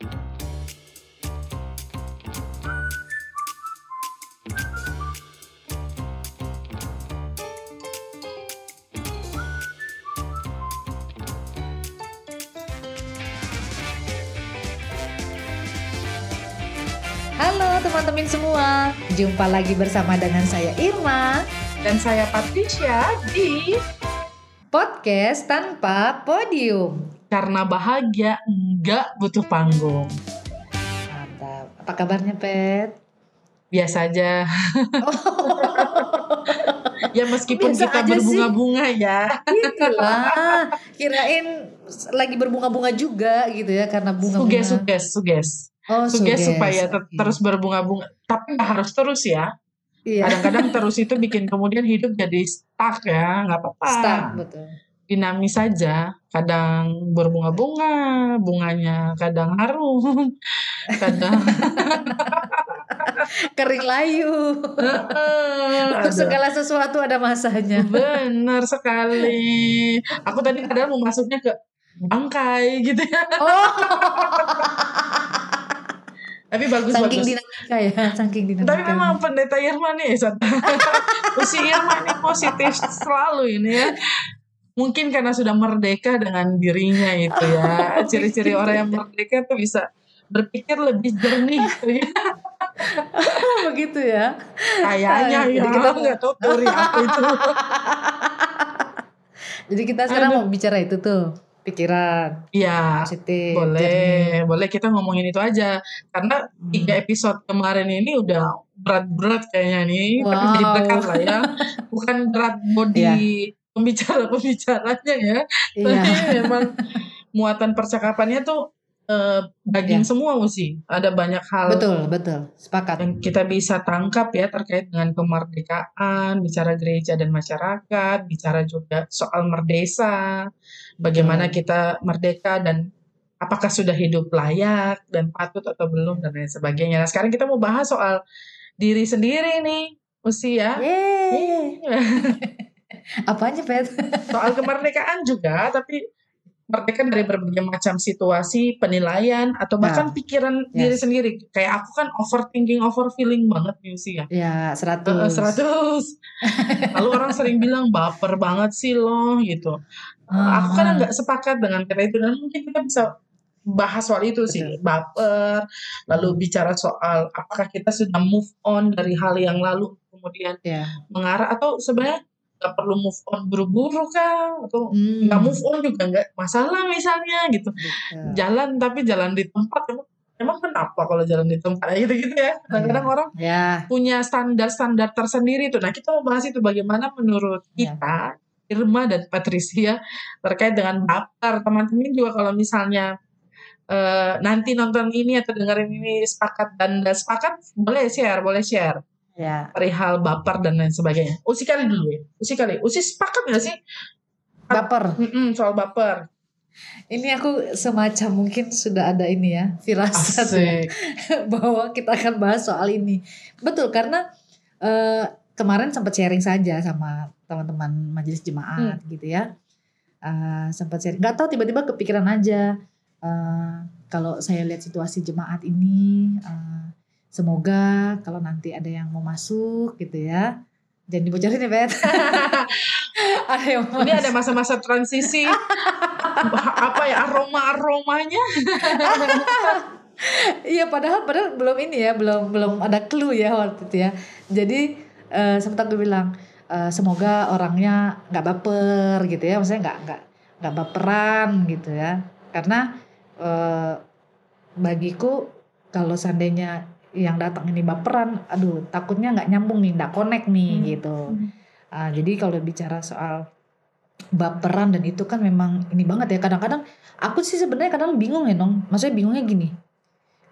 Halo teman-teman semua, jumpa lagi bersama dengan saya Irma. Dan saya Patricia di podcast tanpa podium. Karena bahagia enggak butuh panggung. Mantap. Apa kabarnya, Pet? Biasa aja. ya meskipun Biasa kita berbunga-bunga ya. Itulah. Kirain lagi berbunga-bunga juga gitu ya karena bunga-bunga. Suges, suges, suges. Oh, Suges suges. supaya Oke. terus berbunga-bunga. Tapi nggak harus terus ya. Iya. Kadang-kadang terus itu bikin kemudian hidup jadi stuck ya. Nggak apa-apa. Stuck, betul. Dinamis saja. Kadang berbunga-bunga, bunganya kadang harum. Kadang Kering layu. Untuk segala sesuatu ada masanya. Benar sekali. Aku tadi padahal mau masuknya ke bangkai gitu ya. Oh, Tapi bagus saking bagus. dinamika ya, saking dinamika. Tapi memang pendeta Irma nih. Usi Irma ini positif selalu ini ya. Mungkin karena sudah merdeka dengan dirinya itu ya. Ciri-ciri orang yang merdeka tuh bisa berpikir lebih jernih. gitu ya. begitu ya. Kayaknya ya. jadi kita nggak tahu teori apa itu. Jadi kita sekarang Aduh. mau bicara itu tuh, pikiran Iya. positif. jernih. Boleh, boleh kita ngomongin itu aja. Karena Hmm. tiga episode kemarin ini udah berat-berat kayaknya nih. Tapi Wow. jadi dekat lah ya. Bukan berat body Iya. Pembicara-pembicaranya ya. Iya. Tapi memang muatan percakapannya tuh eh, daging Iya. semua sih. Ada banyak hal Betul, betul. Sepakat. yang kita bisa tangkap ya terkait dengan kemerdekaan, bicara gereja dan masyarakat, bicara juga soal merdesa, bagaimana kita merdeka dan apakah sudah hidup layak dan patut atau belum dan lain sebagainya. Nah, sekarang kita mau bahas soal diri sendiri nih, usia. Yeay. Apanya, Pet? Soal kemerdekaan juga, tapi merdeka dari berbagai macam situasi, penilaian atau bahkan pikiran diri Yes. sendiri. Kayak aku kan overthinking, overfeeling banget nih usia. Ya, Heeh, 100. 100. Lalu orang sering bilang baper banget sih loh gitu. Ah, Aku kan nggak sepakat dengan kata itu dan mungkin kita bisa bahas soal itu sih baper. Lalu bicara soal apakah kita sudah move on dari hal yang lalu kemudian Ya. mengarah atau sebenarnya nggak perlu move on buru-buru kah atau Hmm. nggak move on juga nggak masalah misalnya gitu. Gitu. Jalan tapi jalan di tempat emang, emang kenapa kalau jalan di tempat gitu gitu ya. Kadang-kadang orang Ya, punya standar-standar tersendiri tuh. Nah, kita mau bahas itu bagaimana menurut Ya. kita, Irma dan Patricia terkait dengan baper. Teman-teman juga kalau misalnya eh, nanti nonton ini atau dengerin ini sepakat dan sepakat, boleh share, boleh share ya. perihal baper dan lain sebagainya. Usi kali dulu ya, Usi kali. Usi sepakat nggak sih Baper. Mm-mm, soal baper? Ini aku semacam mungkin sudah ada ini ya, firasat ya, bahwa kita akan bahas soal ini. Betul, karena eh, kemarin sempat sharing saja sama teman-teman majelis jemaat gitu ya. Eh, sempat sharing, nggak tahu tiba-tiba kepikiran aja. eh, kalau saya lihat situasi jemaat ini, eh, semoga kalau nanti ada yang mau masuk gitu ya. Jangan dibocorin ya, Bet. ada yang mau Ini ada masa-masa transisi apa ya aroma-aromanya Iya padahal padahal belum ini ya belum belum ada clue ya waktu itu ya. Jadi eh, sempat aku bilang eh, semoga orangnya nggak baper gitu ya, maksudnya nggak nggak nggak baperan gitu ya. Karena eh, bagiku kalau seandainya yang datang ini baperan, aduh takutnya nggak nyambung nih, nggak connect nih Hmm. gitu. Ah, jadi kalau bicara soal baperan dan itu kan memang ini banget ya kadang-kadang aku sih sebenarnya kadang bingung ya nong maksudnya bingungnya gini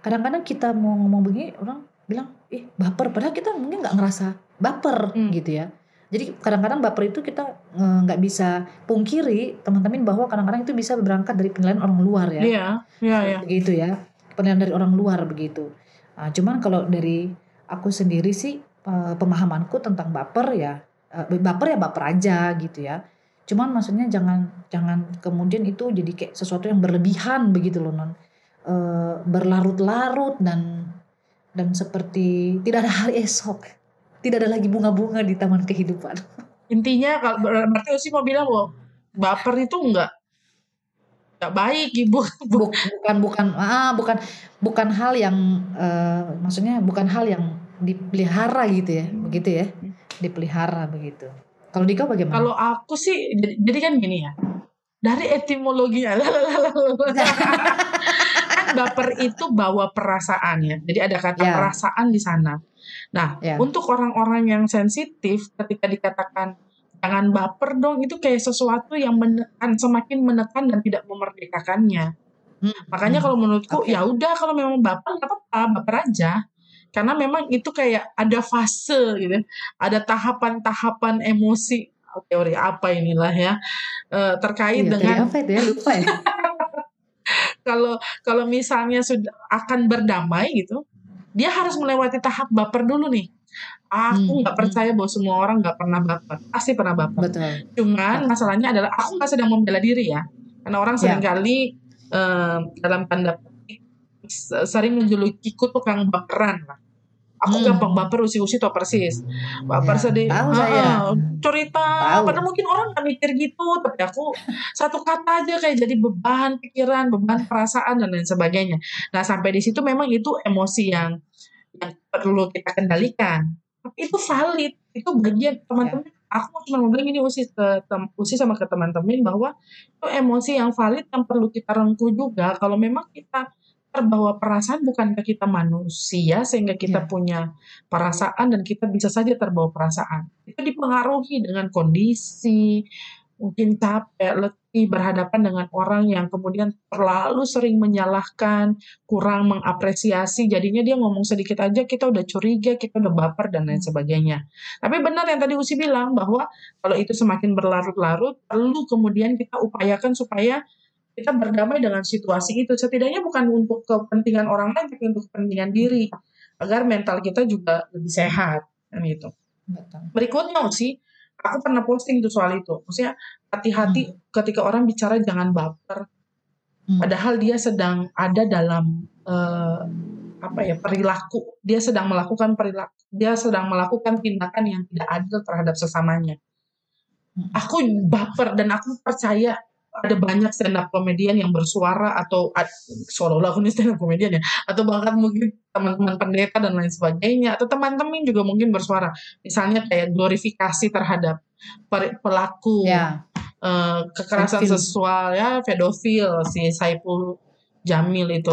kadang-kadang kita mau ngomong begini orang bilang ih baper padahal kita mungkin nggak ngerasa baper Hmm. gitu ya jadi kadang-kadang baper itu kita eh, nggak bisa pungkiri teman-teman bahwa kadang-kadang itu bisa berangkat dari penilaian orang luar ya Iya, iya, iya. begitu ya penilaian dari orang luar begitu Nah, cuman kalau dari aku sendiri sih eh, pemahamanku tentang baper ya eh, baper ya baper aja gitu ya cuman maksudnya jangan jangan kemudian itu jadi kayak sesuatu yang berlebihan begitu loh non Eh, berlarut-larut dan dan seperti tidak ada hari esok. Tidak ada lagi bunga-bunga di taman kehidupan. Intinya kalau berarti sih mau bilang bahwa baper itu enggak enggak baik ibu. Bukan bukan ah bukan bukan hal yang uh, maksudnya bukan hal yang dipelihara gitu ya begitu ya? Dipelihara begitu. Kalau Dika bagaimana? Kalau aku sih jadi, jadi kan gini ya dari etimologinya kan baper itu bawa perasaan ya. Jadi ada kata yeah. perasaan di sana. Nah yeah. untuk orang-orang yang sensitif ketika dikatakan jangan baper dong itu kayak sesuatu yang menekan semakin menekan dan tidak memerdekakannya hmm. makanya hmm. kalau menurutku okay. ya udah kalau memang baper nggak apa-apa baper aja karena memang itu kayak ada fase gitu ada tahapan-tahapan emosi teori apa inilah ya uh, terkait iya, dengan apa itu ya lupa ya kalau kalau misalnya sudah akan berdamai gitu dia harus melewati tahap baper dulu nih aku hmm, nggak hmm, percaya bahwa semua orang nggak pernah baper pasti pernah baper Betul. cuman Betul. masalahnya adalah aku nggak sedang membela diri ya karena orang ya. sering kali uh, dalam tanda petik sering menjuluki tukang baperan lah Aku hmm. gampang baper usi-usi tau persis. Baper ya, sedih. Tahu ah, saya. Cerita. Tahu. Padahal mungkin orang gak mikir gitu. Tapi aku satu kata aja kayak jadi beban pikiran, beban perasaan dan lain sebagainya. Nah sampai di situ memang itu emosi yang yang perlu kita kendalikan. Tapi itu valid. Itu bagian teman-teman. Ya. Aku cuma mau bilang ini usi ke usi sama ke teman-teman bahwa itu emosi yang valid yang perlu kita rengkuh juga. Kalau memang kita terbawa perasaan bukankah kita manusia sehingga kita yeah. punya perasaan dan kita bisa saja terbawa perasaan. Itu dipengaruhi dengan kondisi, mungkin capek, letih, berhadapan dengan orang yang kemudian terlalu sering menyalahkan, kurang mengapresiasi, jadinya dia ngomong sedikit aja kita udah curiga, kita udah baper dan lain sebagainya. Tapi benar yang tadi Usi bilang bahwa kalau itu semakin berlarut-larut, perlu kemudian kita upayakan supaya kita berdamai dengan situasi itu. Setidaknya bukan untuk kepentingan orang lain tapi untuk kepentingan diri agar mental kita juga lebih sehat. Kan itu berikutnya sih aku pernah posting tuh soal itu maksudnya hati-hati hmm. ketika orang bicara jangan baper hmm. padahal dia sedang ada dalam uh, apa ya perilaku dia sedang melakukan perilaku dia sedang melakukan tindakan yang tidak adil terhadap sesamanya hmm. aku baper dan aku percaya ada banyak stand up komedian yang bersuara atau seolah-olah aku ini stand up komedian ya. Atau bahkan mungkin teman-teman pendeta dan lain sebagainya. Atau teman-teman juga mungkin bersuara. Misalnya kayak glorifikasi terhadap pelaku ya. uh, kekerasan seksual. Ya pedofil si Saipul Jamil itu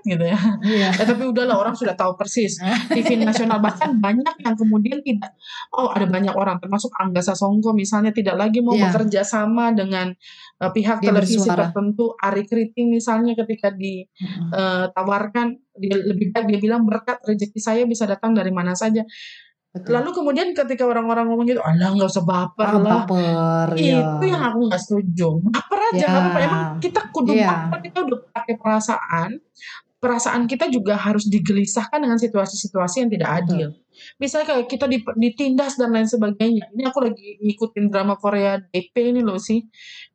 tit gitu ya. Iya. ya tapi udahlah orang sudah tahu persis. TV nasional bahkan banyak yang kemudian tidak oh ada banyak orang termasuk Angga Sasongko misalnya tidak lagi mau yeah. bekerja sama dengan uh, pihak dia televisi bersuara. tertentu Ari Kriting misalnya ketika ditawarkan uh, dia lebih baik dia bilang berkat rezeki saya bisa datang dari mana saja Betul. Lalu kemudian ketika orang-orang ngomong gitu, alah nggak usah baper ah, lah. Baper, itu ya. yang aku nggak setuju. Baper aja, ya. apa Emang kita kudu ya. baper, kita udah pakai perasaan. Perasaan kita juga harus digelisahkan dengan situasi-situasi yang tidak adil. Betul. Misalnya kayak kita ditindas dan lain sebagainya. Ini aku lagi ngikutin drama Korea DP ini loh sih,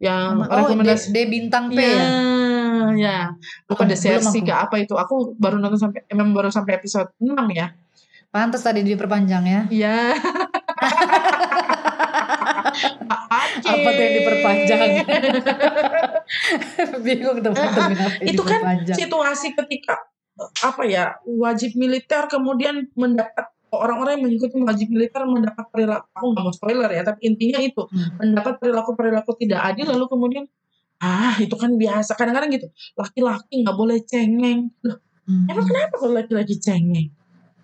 yang oh, rekomendasi. D, D bintang P ya. Ya, ya. Apa The Sersi apa itu? Aku baru nonton sampai, emang baru sampai episode 6 ya Pantas tadi diperpanjang ya. Iya. apa tuh yang diperpanjang? Bingung teman-teman. itu kan situasi ketika apa ya wajib militer kemudian mendapat orang-orang yang mengikuti wajib militer mendapat perilaku aku nggak mau spoiler ya tapi intinya itu hmm. mendapat perilaku perilaku tidak adil lalu kemudian ah itu kan biasa kadang-kadang gitu laki-laki nggak boleh cengeng loh hmm. emang kenapa kalau laki-laki cengeng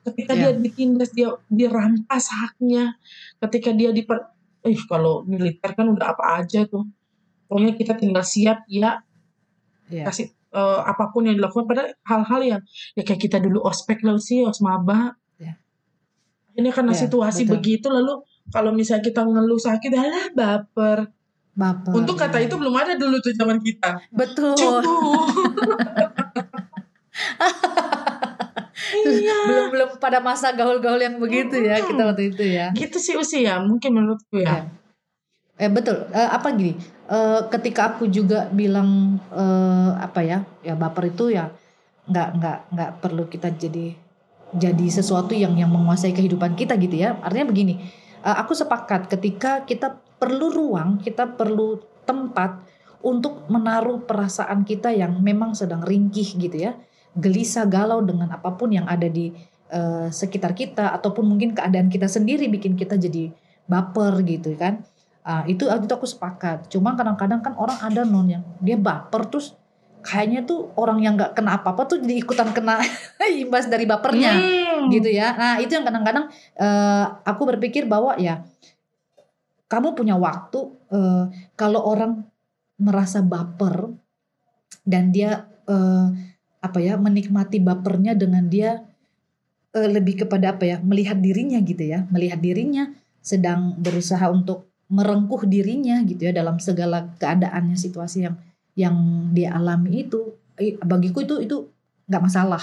ketika yeah. dia ditindas dia dirampas haknya ketika dia diper eh kalau militer kan udah apa aja tuh pokoknya kita tinggal siap ya yeah. kasih uh, apa pun yang dilakukan pada hal-hal yang ya kayak kita dulu ospek lalu sih osmaba yeah. ini karena yeah, situasi betul. begitu lalu kalau misalnya kita ngeluh sakit alah baper baper untuk kata ya. itu belum ada dulu tuh zaman kita betul iya. belum belum pada masa gaul-gaul yang begitu hmm. ya kita waktu itu ya gitu sih usia mungkin menurutku ya, ya. eh betul eh, apa gini eh, ketika aku juga bilang eh, apa ya ya baper itu ya nggak nggak nggak perlu kita jadi jadi sesuatu yang yang menguasai kehidupan kita gitu ya. Artinya begini uh, aku sepakat ketika kita perlu ruang kita perlu tempat untuk menaruh perasaan kita yang memang sedang ringkih gitu ya. Gelisah galau dengan apa pun yang ada di uh, sekitar kita ataupun mungkin keadaan kita sendiri bikin kita jadi baper gitu kan uh, itu itu aku sepakat cuma kadang-kadang kan orang ada non yang dia baper terus kayaknya tuh orang yang nggak kena apa-apa tuh jadi ikutan kena imbas dari bapernya hmm. gitu ya. Nah itu yang kadang-kadang uh, aku berpikir bahwa ya kamu punya waktu uh, kalau orang merasa baper dan dia uh, apa ya menikmati bapernya dengan dia uh, lebih kepada apa ya melihat dirinya gitu ya melihat dirinya sedang berusaha untuk merengkuh dirinya gitu ya dalam segala keadaannya situasi yang yang dia alami itu bagiku itu itu nggak masalah.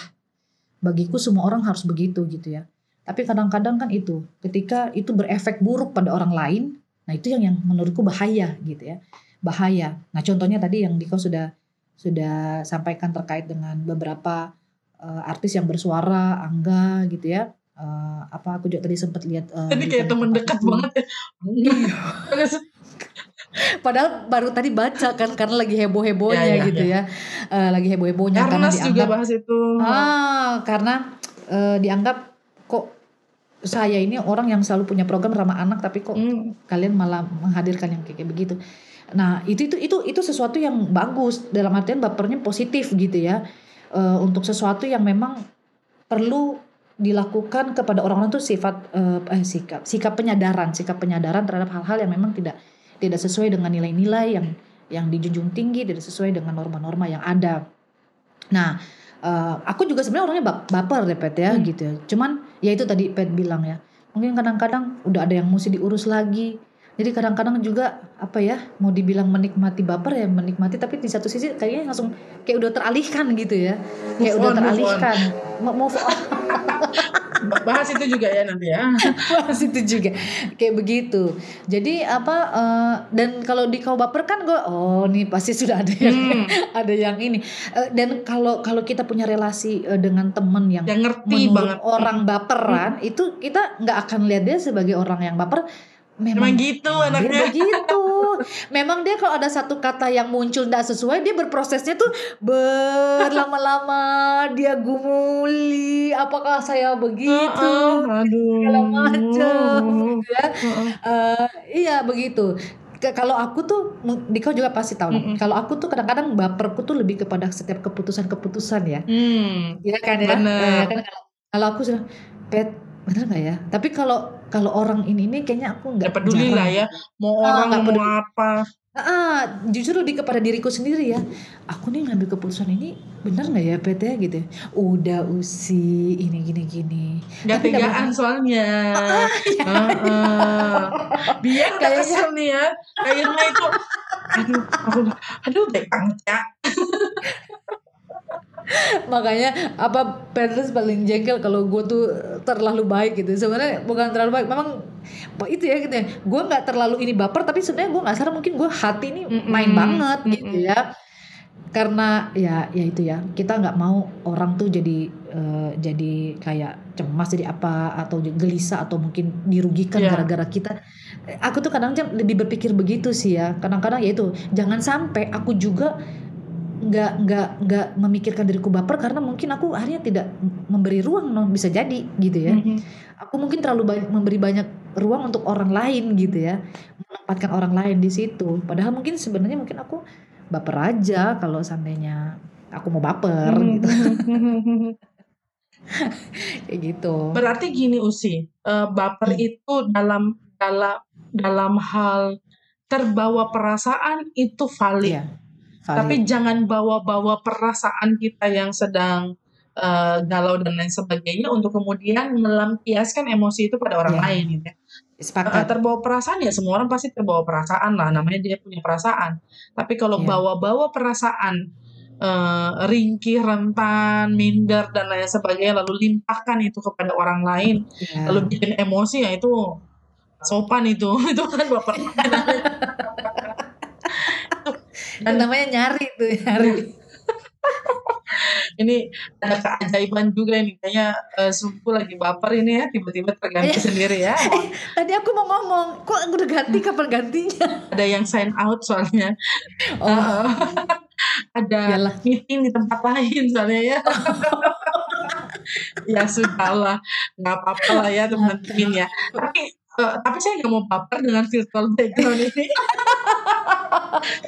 Bagiku semua orang harus begitu gitu ya. Tapi kadang-kadang kan itu ketika itu berefek buruk pada orang lain nah itu yang yang menurutku bahaya gitu ya. Bahaya. Nah contohnya tadi yang Diko sudah sudah sampaikan terkait dengan beberapa uh, artis yang bersuara Angga gitu ya uh, apa aku juga tadi sempat lihat uh, tadi kayak teman dekat banget ya iya. Padahal baru tadi baca kan karena lagi heboh-hebohnya ya, ya, gitu ya. ya. Uh, lagi heboh-hebohnya karena dianggap juga bahas itu. Ah, karena uh, dianggap kok saya ini orang yang selalu punya program ramah anak tapi kok hmm. kalian malah menghadirkan yang kayak begitu. Nah, itu itu itu itu sesuatu yang bagus dalam artian bapernya positif gitu ya. Uh, untuk sesuatu yang memang perlu dilakukan kepada orang-orang tuh sifat uh, eh, sikap sikap penyadaran sikap penyadaran terhadap hal-hal yang memang tidak tidak sesuai dengan nilai-nilai yang yang dijunjung tinggi, tidak sesuai dengan norma-norma yang ada. Nah, uh, aku juga sebenarnya orangnya baper deh Pet ya hmm. gitu. Ya. Cuman ya itu tadi Pet bilang ya. Mungkin kadang-kadang udah ada yang mesti diurus lagi. Jadi kadang-kadang juga apa ya mau dibilang menikmati baper ya menikmati tapi di satu sisi kayaknya langsung kayak udah teralihkan gitu ya. Kayak move udah on, teralihkan. Move on. Move on. bahas itu juga ya nanti ya bahas itu juga kayak begitu jadi apa uh, dan kalau di kau baper kan gue oh nih pasti sudah ada yang hmm. ada yang ini uh, dan kalau kalau kita punya relasi uh, dengan temen yang, yang ngerti banget orang baperan hmm. itu kita nggak akan lihat dia sebagai orang yang baper memang, memang gitu anaknya. begitu. Memang dia kalau ada satu kata yang muncul tidak sesuai dia berprosesnya tuh berlama-lama dia gumuli apakah saya begitu uh, uh, aduh. segala macam ya. Uh, uh, iya begitu. Kalau aku tuh Diko juga pasti tahu mm -mm. kalau aku tuh kadang-kadang baperku tuh lebih kepada setiap keputusan-keputusan ya. Mm, iya kan ya, ya kan kalau aku sudah pet bener nggak ya? Tapi kalau kalau orang ini ini kayaknya aku nggak peduli lah ya. mau ah, orang mau apa. Ah justru di kepada diriku sendiri ya. Aku nih ngambil keputusan ini bener nggak ya PT gitu ya? udah usi ini gini gini. Nggak tegaan soalnya. Ah, ya. uh, uh. biar kayak kesel nih ya kayaknya itu. Aduh aku aduh baik ya makanya apa Petrus paling jengkel kalau gue tuh terlalu baik gitu sebenarnya bukan terlalu baik memang itu ya gitu ya gue nggak terlalu ini baper tapi sebenarnya gue nggak sadar mungkin gue hati ini main mm -hmm. banget mm -hmm. gitu ya karena ya ya itu ya kita nggak mau orang tuh jadi uh, jadi kayak cemas jadi apa atau gelisah atau mungkin dirugikan iya. gara-gara yeah. kita aku tuh kadang-kadang lebih berpikir begitu sih ya kadang-kadang ya itu jangan sampai aku juga nggak nggak nggak memikirkan diriku baper karena mungkin aku akhirnya tidak memberi ruang no bisa jadi gitu ya. Mm-hmm. aku mungkin terlalu banyak memberi banyak ruang untuk orang lain gitu ya. Menempatkan orang lain di situ. Padahal mungkin sebenarnya mungkin aku baper aja kalau seandainya aku mau baper mm-hmm. gitu. Kayak gitu. Berarti gini usi. Uh, baper hmm. itu dalam dalam dalam hal terbawa perasaan itu valid. Yeah tapi jangan bawa-bawa perasaan kita yang sedang uh, galau dan lain sebagainya untuk kemudian melampiaskan emosi itu pada orang ya. lain gitu ya. Uh, terbawa perasaan ya semua orang pasti terbawa perasaan lah namanya dia punya perasaan. Tapi kalau ya. bawa-bawa perasaan uh, ringkih, rentan, minder dan lain sebagainya lalu limpahkan itu kepada orang lain ya. lalu bikin emosi ya itu sopan itu itu kan baper dan namanya nyari tuh nyari ini ada keajaiban juga ini kayaknya uh, suku lagi baper ini ya tiba-tiba terganti Iya. sendiri ya. Eh, tadi aku mau ngomong, kok udah ganti kapan gantinya? Ada yang sign out soalnya. Oh, Uh, ada iyalah. meeting di tempat lain soalnya ya. ya sudahlah, nggak apa-apa lah ya teman-teman ya. Tapi eh, tapi saya nggak mau baper dengan virtual background ini.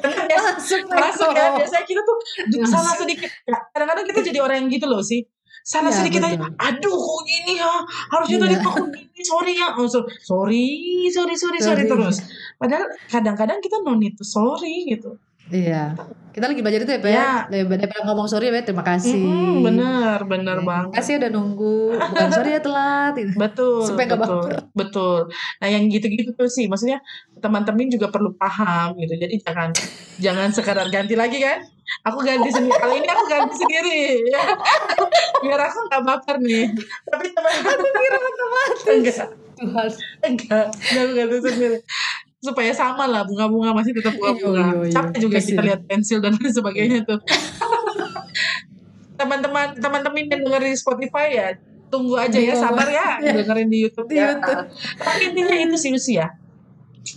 Karena biasa masuk ya biasanya kita tuh salah sedikit. Ya, kadang-kadang kita jadi orang yang gitu loh sih. Salah Iya, sedikit aja aduh kok gini ya harusnya tadi Iya. aku gini sorry ya oh, so- sorry sorry sorry sorry Sorry. terus. Padahal kadang-kadang kita no need to sorry gitu Iya. Kita lagi belajar itu ya, Pak. Iya. Lebih daripada ngomong sorry ya, Pak. Terima kasih. Mm-mm, bener bener Ya, banget Terima kasih udah nunggu. Bukan sorry ya telat. Betul, Supaya betul, baper. betul. Nah yang gitu-gitu tuh sih, maksudnya teman-teman juga perlu paham gitu. Jadi jangan jangan sekadar ganti lagi kan. Aku ganti sendiri. Kali ini aku ganti sendiri. Ya. Biar aku nggak baper nih. Tapi teman Aku kira otomatis. enggak, Tuhan. enggak, enggak aku ganti sendiri. Supaya sama lah bunga-bunga masih tetap bunga-bunga. Iya, iya, iya. Capek juga kita Kasihan. lihat pensil dan lain sebagainya tuh. teman-teman teman-teman yang dengerin di Spotify ya tunggu aja ya sabar ya dengerin di YouTube Di ya. YouTube. Tapi intinya itu sih usia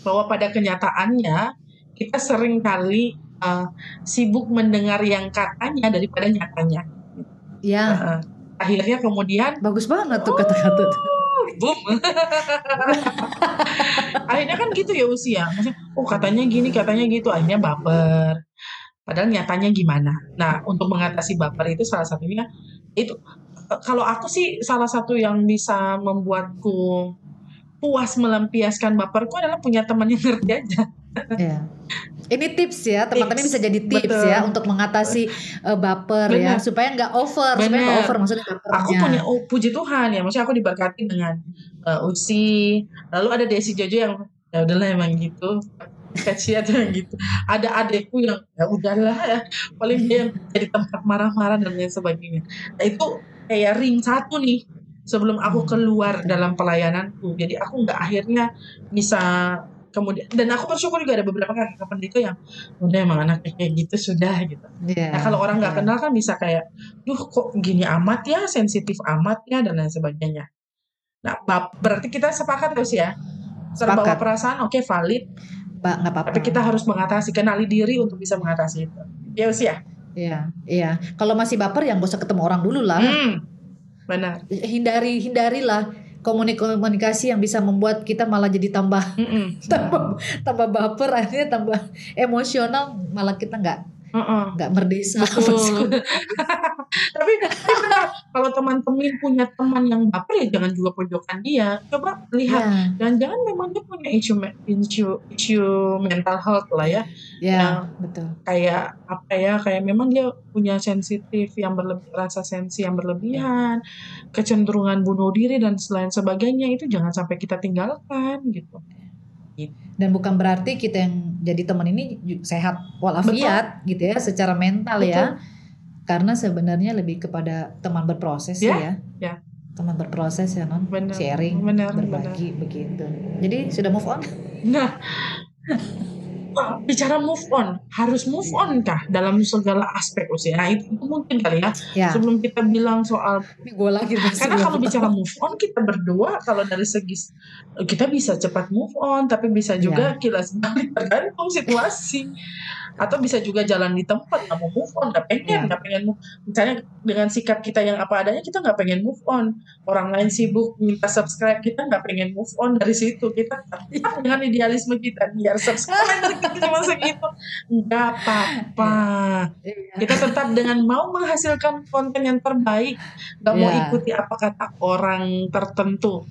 bahwa pada kenyataannya kita sering kali uh, sibuk mendengar yang katanya daripada nyatanya. Ya, Uh, akhirnya kemudian bagus banget tuh kata-kata tuh. Boom. akhirnya kan gitu ya usia. Maksudnya, oh katanya gini, katanya gitu. Akhirnya baper. Padahal nyatanya gimana? Nah, untuk mengatasi baper itu salah satunya itu eh, kalau aku sih salah satu yang bisa membuatku puas melampiaskan baperku adalah punya teman yang ngerti aja. Ya. Ini tips ya, teman-teman bisa jadi tips Betul. ya untuk mengatasi eh, baper ya, Benar. supaya nggak over, supaya Benar. nggak over maksudnya bapernya. Aku punya oh puji Tuhan ya, maksudnya aku diberkati dengan uh, Usi, lalu ada Desi Jojo yang ya udahlah emang gitu. Aja yang gitu. Ada adekku yang ya udahlah ya, paling dia yang jadi tempat marah-marah dan lain sebagainya. Nah itu kayak ring satu nih sebelum aku keluar dalam pelayananku. Jadi aku nggak akhirnya bisa kemudian dan aku bersyukur juga ada beberapa kakak pendeta yang udah emang anaknya kayak gitu sudah gitu. Iya. Nah kalau orang nggak Iya. kenal kan bisa kayak, duh kok gini amat ya, sensitif amat ya dan lain sebagainya. Nah bab- berarti kita sepakat terus ya, terbawa Sepakat. perasaan oke valid, Pak, nggak apa-apa. tapi kita harus mengatasi, kenali diri untuk bisa mengatasi itu. Ya usia. Iya, iya. Kalau masih baper yang gak usah ketemu orang dulu lah. Hmm, benar. Hindari, hindarilah komunikasi yang bisa membuat kita malah jadi tambah Mm-mm. tambah tambah baper akhirnya tambah emosional malah kita nggak Mm-mm. nggak merdesa Betul. tapi benar, kalau teman-teman punya teman yang baper ya jangan juga pojokan dia. Coba lihat ya, jangan-jangan memang dia punya isu me- isu isu mental health lah ya. ya Yang betul kayak apa ya kayak memang dia punya sensitif yang berlebih rasa sensi yang berlebihan kecenderungan bunuh diri dan selain sebagainya itu jangan sampai kita tinggalkan gitu dan bukan berarti kita yang jadi teman ini sehat walafiat gitu ya secara mental ya. Karena sebenarnya lebih kepada teman berproses Ya, ya, ya. teman berproses ya non? Benar. Sharing benar berbagi begitu. Jadi sudah move on? Nah bicara move on harus move on kah dalam segala aspek usia nah, itu, itu mungkin kali ya. Ya. Sebelum kita bilang soal ini gue lagi karena kalau bicara move on kita berdua kalau dari segi kita bisa cepat move on tapi bisa juga kilas balik tergantung situasi atau bisa juga jalan di tempat nggak mau move on nggak pengen Iya. nggak pengen move misalnya dengan sikap kita yang apa adanya kita nggak pengen move on. Orang lain sibuk minta subscribe kita nggak pengen move on dari situ. Kita tetap dengan idealisme kita biar subscribe kita cuma segitu nggak apa-apa. Iya. kita tetap dengan mau menghasilkan konten yang terbaik. Nggak mau Iya. ikuti apa kata orang tertentu.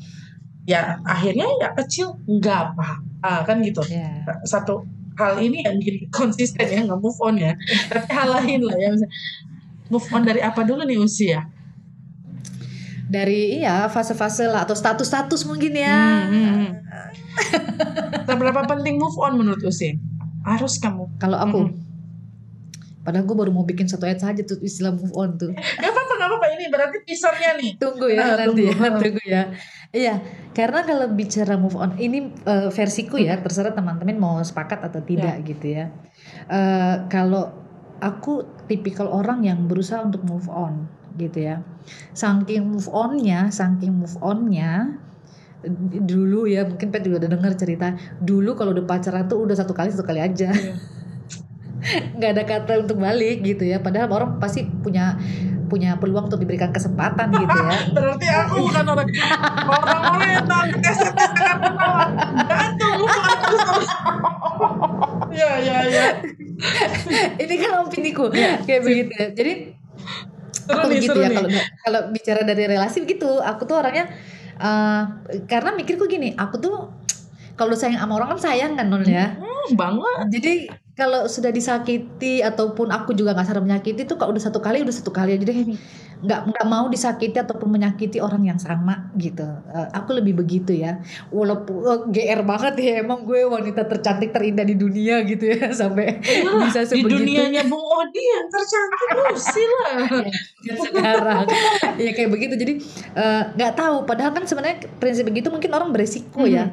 Ya akhirnya ya kecil. Nggak apa ah, kan gitu. Ya satu hal ini yang bikin konsisten ya nggak move on ya. Tapi hal lain lah ya misalnya, move on dari apa dulu nih usia dari iya fase-fase lah atau status-status mungkin ya. Hmm, hmm, hmm. seberapa penting move on menurut usia harus kamu. Kalau aku? Mm-mm. padahal gue baru mau bikin satu ayat saja tuh istilah move on tuh. Nggak apa-apa ini berarti teasernya nih. Tunggu ya Ah, nanti ya tunggu. tunggu ya iya karena kalau bicara move on ini eh, versiku ya terserah teman-teman mau sepakat atau tidak gitu ya Eh, kalau aku tipikal orang yang berusaha untuk move on gitu ya. Saking move onnya, saking move onnya dulu ya mungkin Pet juga udah dengar cerita dulu kalau udah pacaran tuh udah satu kali satu kali aja Iya. nggak ada kata untuk balik gitu ya padahal orang pasti punya punya peluang untuk diberikan kesempatan gitu ya Berarti aku bukan orang orang-orang yang dengan. Gantung aku sama. Ya ya ya. ini kan opiniku kayak begitu jadi aku nih begitu ya kalau kalau bicara dari relasi begitu aku tuh orangnya eh, karena mikirku gini aku tuh kalau sayang sama orang kan sayang kan non ya Hmm, banget. jadi kalau sudah disakiti ataupun aku juga nggak sadar menyakiti tuh kalau udah satu kali udah satu kali aja deh. Nggak nggak mau disakiti ataupun menyakiti orang yang sama gitu. Eh, aku lebih begitu ya. Walaupun eh, gr banget ya emang gue wanita tercantik terindah di dunia gitu ya sampai Iyalah, bisa di sebegitu. dunianya Bung Odi yang tercantik Lucy lah. Ya, sekarang. Ya kayak begitu. Jadi eh, nggak tahu. Padahal kan sebenarnya prinsip begitu mungkin orang beresiko ya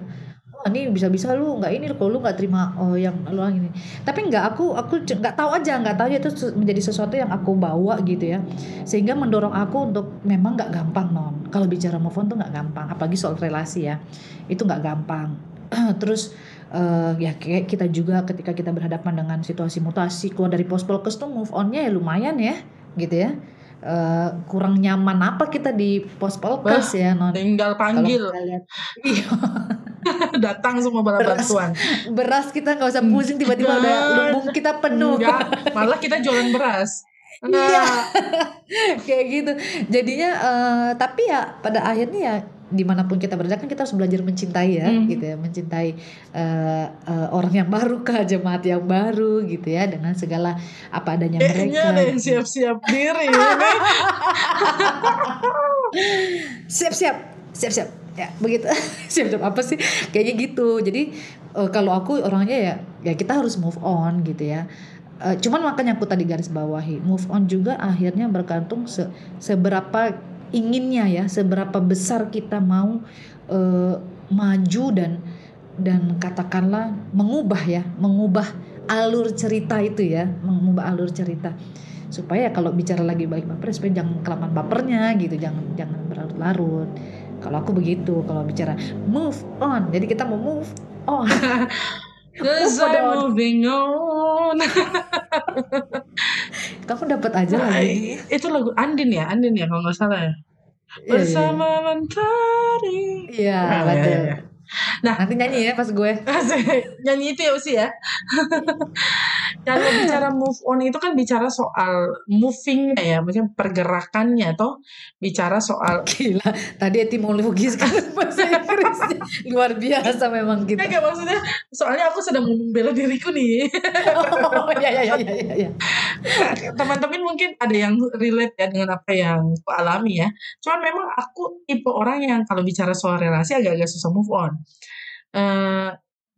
Wah ini bisa-bisa lu nggak ini kalau lu nggak terima oh yang lu ini. Tapi nggak aku aku nggak tahu aja nggak tahu itu menjadi sesuatu yang aku bawa gitu ya. Sehingga mendorong aku untuk memang nggak gampang non. Kalau bicara move on tuh nggak gampang apalagi soal relasi ya. Itu nggak gampang. Terus eh, ya kayak kita juga ketika kita berhadapan dengan situasi mutasi keluar dari pospolkes tuh move onnya ya lumayan ya gitu ya Eh, kurang nyaman apa kita di pospolkes ya non Tinggal panggil, iya datang semua bala Beras. bantuan. beras kita nggak usah pusing tiba-tiba udah lumbung kita penuh Enggak, malah kita jualan beras. Iya. Kayak gitu jadinya eh, tapi ya pada akhirnya ya di mana pun kita berada kan kita harus belajar mencintai ya Mhm. gitu ya. Mencintai eh, eh, orang yang baru kah jemaat yang baru gitu ya. Dengan segala apa adanya Kayaknya mereka ada yang siap-siap diri. ini. siap siap. Siap siap. Ya begitu. Siap siap. Apa sih? Kayaknya gitu. Jadi eh, kalau aku orangnya ya ya kita harus move on gitu ya. Eh, cuman makanya aku tadi garis bawahi move on juga akhirnya bergantung se- seberapa inginnya ya seberapa besar kita mau eh, maju dan dan katakanlah mengubah ya mengubah alur cerita itu ya mengubah alur cerita. Supaya kalau bicara lagi balik baper supaya jangan kelamaan bapernya gitu jangan jangan berlarut-larut. Kalau aku begitu kalau bicara move on jadi kita mau move on. Cause I'm moving on. kamu dapat aja lagi Itu lagu Andin ya, Andin ya kalau nggak salah ya. Bersama mentari. iya Ya, betul ya, ya. Nah. nanti nyanyi ya pas gue Nyanyi itu ya Usi ya. Kalau bicara move on itu kan bicara soal moving ya, maksudnya pergerakannya atau bicara soal gila tadi etimologis kan bahasa Inggrisnya luar biasa memang kita Enggak maksudnya soalnya aku sedang membela diriku nih. oh ya ya ya ya ya, ya. Teman-teman mungkin ada yang relate ya dengan apa yang aku alami ya. Cuman memang aku tipe orang yang kalau bicara soal relasi agak-agak susah move on. Eh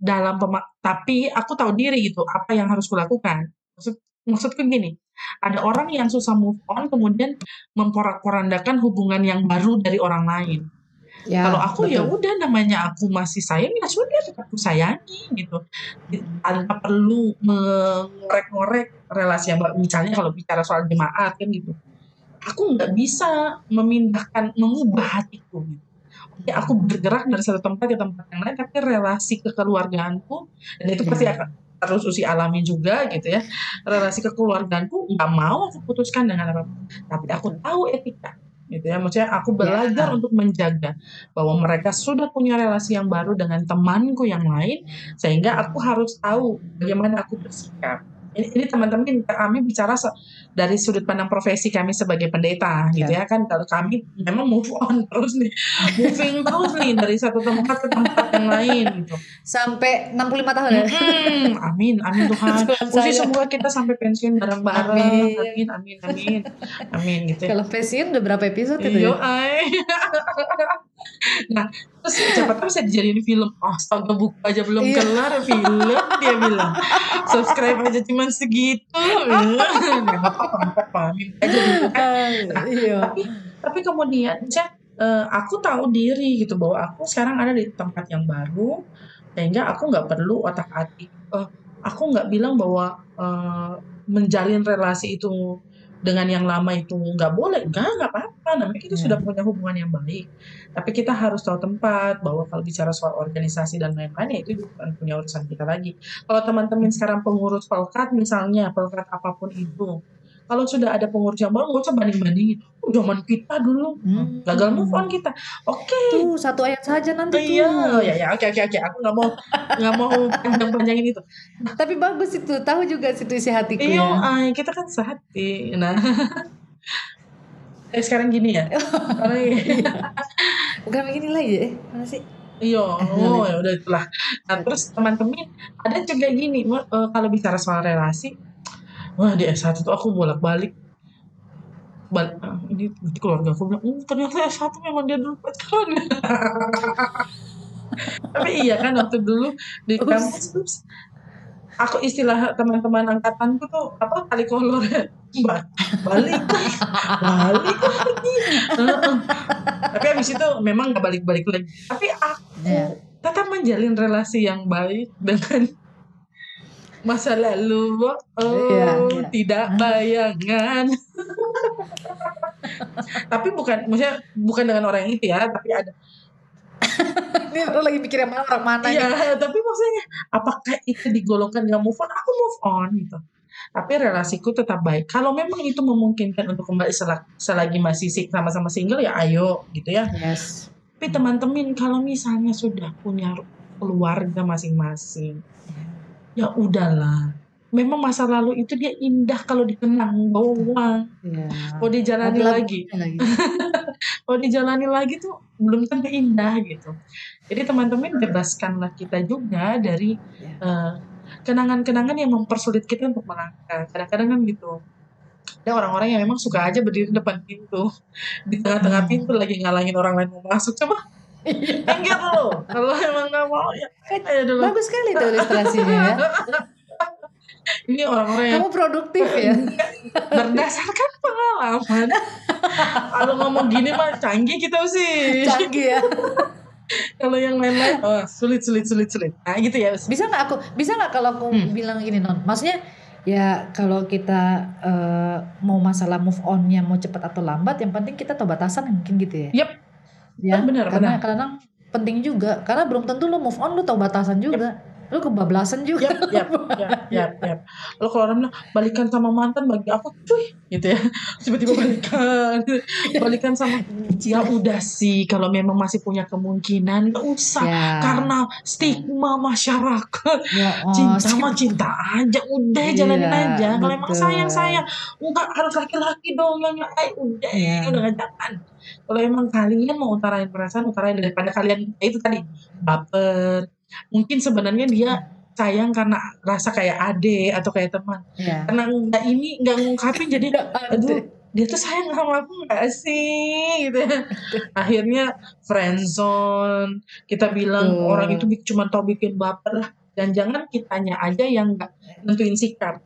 dalam tapi aku tahu diri gitu apa yang harus kulakukan. Maksud maksudku gini, ada orang yang susah move on kemudian memporak-porandakan hubungan yang baru dari orang lain. Ya, Kalau aku ya udah namanya aku masih sayang ya sudah tetap aku sayangi gitu. Tanpa perlu mengorek-ngorek relasi yang baru. Misalnya kalau bicara soal jemaat kan gitu. Aku nggak bisa memindahkan, mengubah hatiku gitu. Oke, aku bergerak dari satu tempat ke tempat yang lain, tapi relasi kekeluargaanku dan itu pasti Ya. akan terus usi alami juga gitu ya. Relasi kekeluargaanku nggak mau aku putuskan dengan apa tapi aku tahu etika gitu ya maksudnya aku belajar Ya. untuk menjaga bahwa mereka sudah punya relasi yang baru dengan temanku yang lain sehingga aku harus tahu bagaimana aku bersikap ini, ini teman-teman kami bicara se- dari sudut pandang profesi kami sebagai pendeta gitu ya. kan. Kalau kami memang move on terus nih moving terus nih dari satu tempat ke tempat yang lain gitu. Sampai 65 tahun ya? Mm-mm. amin amin Tuhan. Saya. semoga kita sampai pensiun bareng-bareng. Amin. amin amin amin. Amin gitu ya. Kalau pensiun udah berapa episode itu Iya, ya? nah, terus siapa tahu bisa dijadiin film. Astaga, buku aja belum Iya. kelar film dia bilang. Subscribe aja cuma segitu. Nggak apa-apa, nggak apa-apa. Minta aja dulu kan. Ah, iya Tapi, tapi kemudian, Cek, eh, aku tahu diri gitu bahwa aku sekarang ada di tempat yang baru, sehingga aku nggak perlu otak atik. Eh, aku nggak bilang bahwa eh, menjalin relasi itu dengan yang lama itu nggak boleh nggak nggak apa-apa. Namanya kita Ya. sudah punya hubungan yang baik. Tapi kita harus tahu tempat bahwa kalau bicara soal organisasi dan lain-lain ya itu bukan punya urusan kita lagi. Kalau teman-teman sekarang pengurus pelkat misalnya pelkat apa pun itu kalau sudah ada pengurus yang baru nggak usah banding-bandingin oh, zaman kita dulu Hmm. gagal move on kita oke Tuh satu ayat saja nanti Iya, tuh. ya ya oke oke oke. Aku nggak mau nggak mau panjang-panjangin itu. Tapi bagus itu, tahu juga situ isi hatiku Iya, ya. ay, kita kan sehati. Nah, eh sekarang gini ya. Karena Bukan begini lagi ya? Mana sih? iya, oh ya udah itulah. Nah terus teman-teman ada juga gini, eh, kalau bicara soal relasi, wah di S1 tuh aku bolak-balik. Bal ah, ini nanti keluarga aku bilang, oh, ternyata S1 memang dia dulu pacaran. Tapi iya kan waktu dulu di Ups. kampus terus aku istilah teman-teman angkatanku tuh apa kali kolor ya Ba- balik lagi balik lagi tapi habis itu memang nggak balik-balik lagi tapi aku Ya. tetap menjalin relasi yang baik dengan masa lalu oh Iya, iya. tidak bayangan tapi bukan maksudnya bukan dengan orang itu ya tapi ada Ini lo lagi mikir yang mana orang mana nih? Iya, tapi maksudnya apakah itu digolongkan nggak move on? Aku move on gitu. Tapi relasiku tetap baik. Kalau memang itu memungkinkan untuk kembali sel- selagi masih sama-sama single ya ayo gitu ya. Yes. Tapi teman-teman kalau misalnya sudah punya keluarga masing-masing, ya udahlah. Memang masa lalu itu dia indah kalau dikenang doang. Iya. Kalau dijalani Ada lagi, lagi. kalau dijalani lagi tuh belum tentu indah gitu. Jadi teman-teman bebaskanlah kita juga dari Ya. eh, kenangan-kenangan yang mempersulit kita untuk melangkah. Kadang-kadang kan gitu. Ada orang-orang yang memang suka aja berdiri di depan pintu, di tengah-tengah Hmm. pintu lagi ngalangin orang lain mau masuk. Coba minggir dulu. Kalau emang nggak mau ya. Bagus sekali tuh ilustrasinya ya. Ini orang-orang yang Kamu produktif ya. berdasarkan pengalaman. Kalau ngomong gini mah canggih kita sih. Canggih ya. Kalau yang lain-lain, oh, sulit, sulit, sulit, sulit. Nah gitu ya. Bisa nggak aku? Bisa nggak kalau aku Hmm. bilang gini non? Maksudnya ya kalau kita eh, mau masalah move onnya mau cepat atau lambat, yang penting kita tahu batasan mungkin gitu ya. Yep. Ya. Oh, benar, karena benar. kadang penting juga. Karena belum tentu lo move on lo tahu batasan juga. Lo kebablasan juga. Yap, yap, yap, yap, yap. Lalu kalau orang bilang balikan sama mantan bagi aku, cuy, gitu ya. Tiba-tiba balikan, balikan sama. Ya udah sih, kalau memang masih punya kemungkinan, nggak usah. Ya. Karena stigma masyarakat, Ya, oh, cinta sih. mah cinta aja, udah Iya, jalanin aja. Kalau emang sayang sayang, enggak harus laki-laki dong yang ay, udah, Iya. udah jangan. Kalau emang kalian mau utarain perasaan, utarain daripada kalian ya itu tadi baper. Mungkin sebenarnya dia sayang karena rasa kayak ade atau kayak teman. Ya. Karena nggak ini nggak ngungkapin jadi Aduh. dia tuh sayang sama aku nggak sih gitu ya. akhirnya friendzone kita bilang Betul. orang itu cuma tau bikin baper lah dan jangan kitanya aja yang nggak nentuin sikap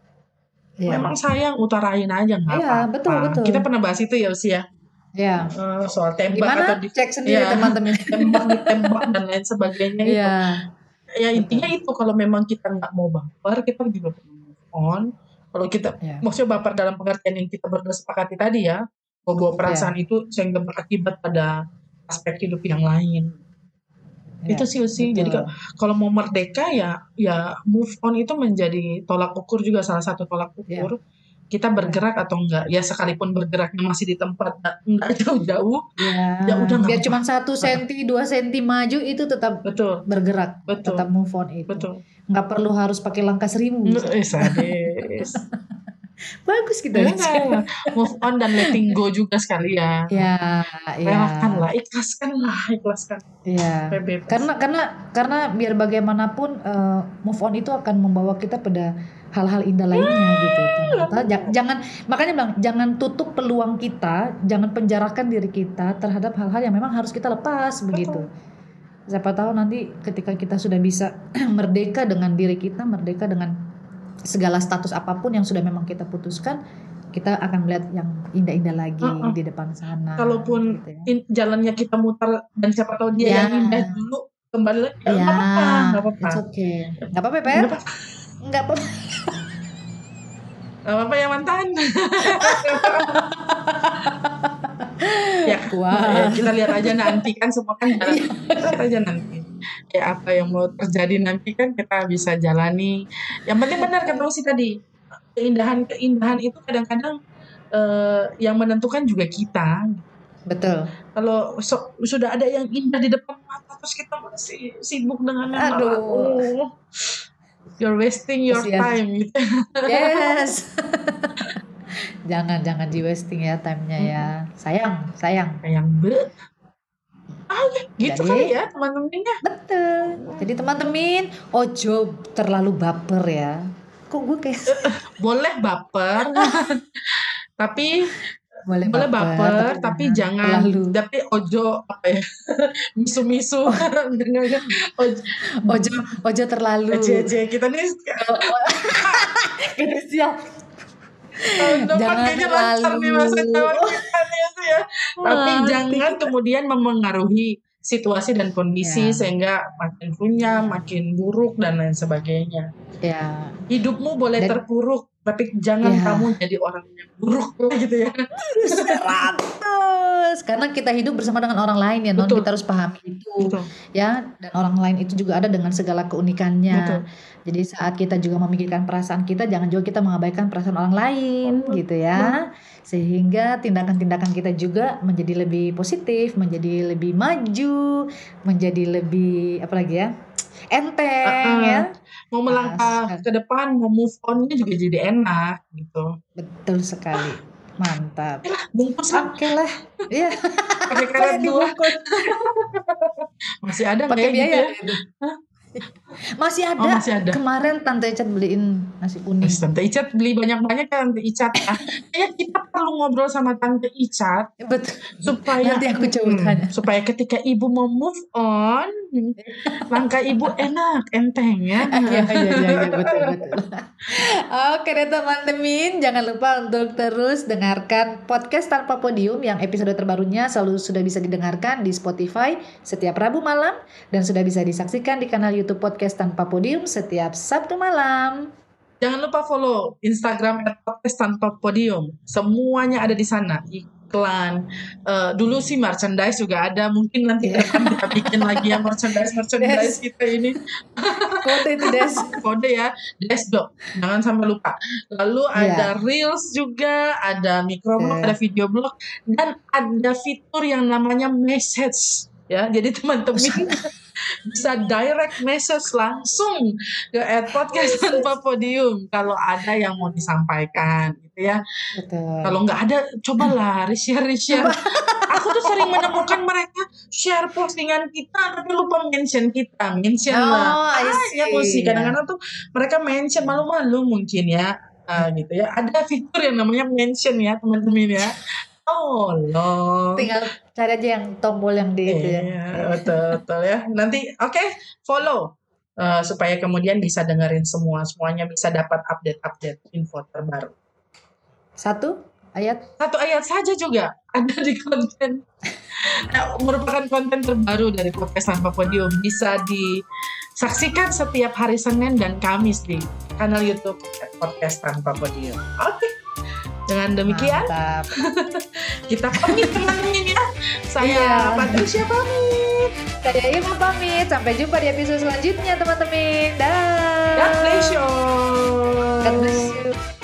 Ya. memang sayang utarain aja nggak Iya, apa-apa betul, betul. kita pernah bahas itu ya usia Ya. soal tembak Gimana? atau di, Cek sendiri Iya. teman-teman. tembak ditembak dan lain sebagainya itu Iya. ya intinya itu kalau memang kita nggak mau baper kita juga perlu move on kalau kita Iya. maksudnya baper dalam pengertian yang kita berdua sepakati tadi ya bahwa perasaan itu sehingga berakibat pada aspek hidup yang lain Iya, itu sih sih jadi betul. kalau- kalau mau merdeka ya ya move on itu menjadi tolak ukur juga salah satu tolak Iya. ukur kita bergerak atau enggak ya sekalipun bergeraknya masih di tempat nggak- enggak jauh-jauh Ya, Ya udah, biar cuma satu senti, dua senti maju itu tetap betul bergerak, betul tetap move on itu. betul Nggak perlu harus pakai langkah seribu. eh sadis Bagus gitu. Nah, move on dan letting go juga sekalian Ya, ya. relakanlah ikhlaskanlah ikhlaskan Ya. Bebas. Karena karena karena biar bagaimanapun eh, move on itu akan membawa kita pada hal-hal indah lainnya gitu. Ternyata ja- jangan makanya bilang jangan tutup peluang kita, jangan penjarakan diri kita terhadap hal-hal yang memang harus kita lepas begitu. Siapa tahu nanti ketika kita sudah bisa merdeka dengan diri kita, merdeka dengan segala status apa pun yang sudah memang kita putuskan, kita akan melihat yang indah-indah lagi Uh-uh. di depan sana. Kalaupun gitu ya. in- jalannya kita muter dan siapa tahu dia Ya. yang indah dulu kembali lagi ya, Ya, nggak apa-apa nggak apa-apa it's okay. Nggak apa-apa, Per? Nggak apa-apa. Nggak apa-apa. apa ya mantan ya Wah. kita lihat aja nanti kan semua kan jalan lihat aja nanti kayak apa yang mau terjadi nanti kan kita bisa jalani yang penting benar kata sih tadi keindahan keindahan itu kadang-kadang eh, yang menentukan juga kita Betul. kalau so- sudah ada yang indah di depan mata terus kita masih sibuk dengan Aduh. You're wasting your Kasihan. time gitu Yes. jangan jangan di wasting ya time-nya ya. Sayang, sayang. kayak yang bet ah gitu Jadi- kali ya teman-temannya Betul. Jadi teman-teman, ojo terlalu baper ya. Kok gue kayak boleh baper tapi boleh boleh baper, tapi jangan terlalu. tapi ojo apa ya misu-misu. Dengan ojo. Ojo ojo terlalu. aja kita nih Gitu siap. tahun depan Jangan kayaknya lancar nih masa kita itu ya tapi jangan kita- kemudian memengaruhi situasi dan kondisi Ya. sehingga makin punya makin buruk dan lain sebagainya. Ya, hidupmu boleh Dan- terpuruk tapi jangan Ya. kamu jadi orang yang buruk gitu ya 100. Karena kita hidup bersama dengan orang lain ya, non Betul. kita harus pahami itu. Betul. ya dan orang lain itu juga ada dengan segala keunikannya. Betul. Jadi saat kita juga memikirkan perasaan kita, jangan juga kita mengabaikan perasaan orang lain, gitu ya. Sehingga tindakan-tindakan kita juga menjadi lebih positif, menjadi lebih maju, menjadi lebih apa lagi ya? enteng Ah, ya. Mau melangkah ke depan mau move onnya juga jadi enak gitu Betul sekali. Mantap. bungkus lah Oke lah. Iya, pakai karet dibungkus. masih ada nggak ya gitu biaya. ya gitu. Masih ada. oh masih ada Kemarin Tante Icat beliin nasi kuning. Terus Tante Icat beli banyak-banyak ya Tante Icat ya. Kayak kita perlu ngobrol sama Tante Icat Betul. supaya Nanti aku coba Hmm, supaya ketika ibu mau move on, langkah ibu enak, enteng ya. Iya iya iya iya, betul betul. Oke deh teman-teman, jangan lupa untuk terus dengarkan podcast tanpa podium yang episode terbarunya selalu sudah bisa didengarkan di Spotify setiap Rabu malam dan sudah bisa disaksikan di kanal YouTube podcast tanpa podium setiap Sabtu malam. Jangan lupa follow Instagram @podcast tanpa podium. Semuanya ada di sana. Iklan. Eh, dulu sih merchandise juga ada. Mungkin nanti Iya. akan kita bikin lagi ya merchandise merchandise kita ini. Foto itu Des. kode ya Desktop jangan sampai lupa lalu Iya. ada reels juga ada microblog Oke. ada video blog dan ada fitur yang namanya message ya jadi teman-teman bisa. direct message langsung ke at podcast tanpa podium kalau ada yang mau disampaikan gitu ya. Betul. kalau nggak ada cobalah share share. Aku tuh sering menemukan mereka share postingan kita tapi lupa mention kita mention lah. Oh, I Ah, ya sih kadang-kadang tuh mereka mention malu-malu mungkin ya. Ah, gitu ya. Ada fitur yang namanya mention ya teman-teman ya tolong Tinggal cari aja yang tombol yang di itu ya. Iya, betul, betul ya. Nanti oke, follow Eh, supaya kemudian bisa dengerin semua, semuanya bisa dapat update-update info terbaru. Satu ayat Satu ayat saja juga ada di konten Nah, merupakan konten terbaru dari podcast tanpa podium bisa disaksikan setiap hari Senin dan Kamis di kanal YouTube podcast tanpa podium. Oke. Dengan demikian mantap. kita pamit teman-teman ya. Saya Iya. Patricia pamit. Saya Ima pamit. Sampai jumpa di episode selanjutnya teman-teman. Dah. God bless you. God bless you.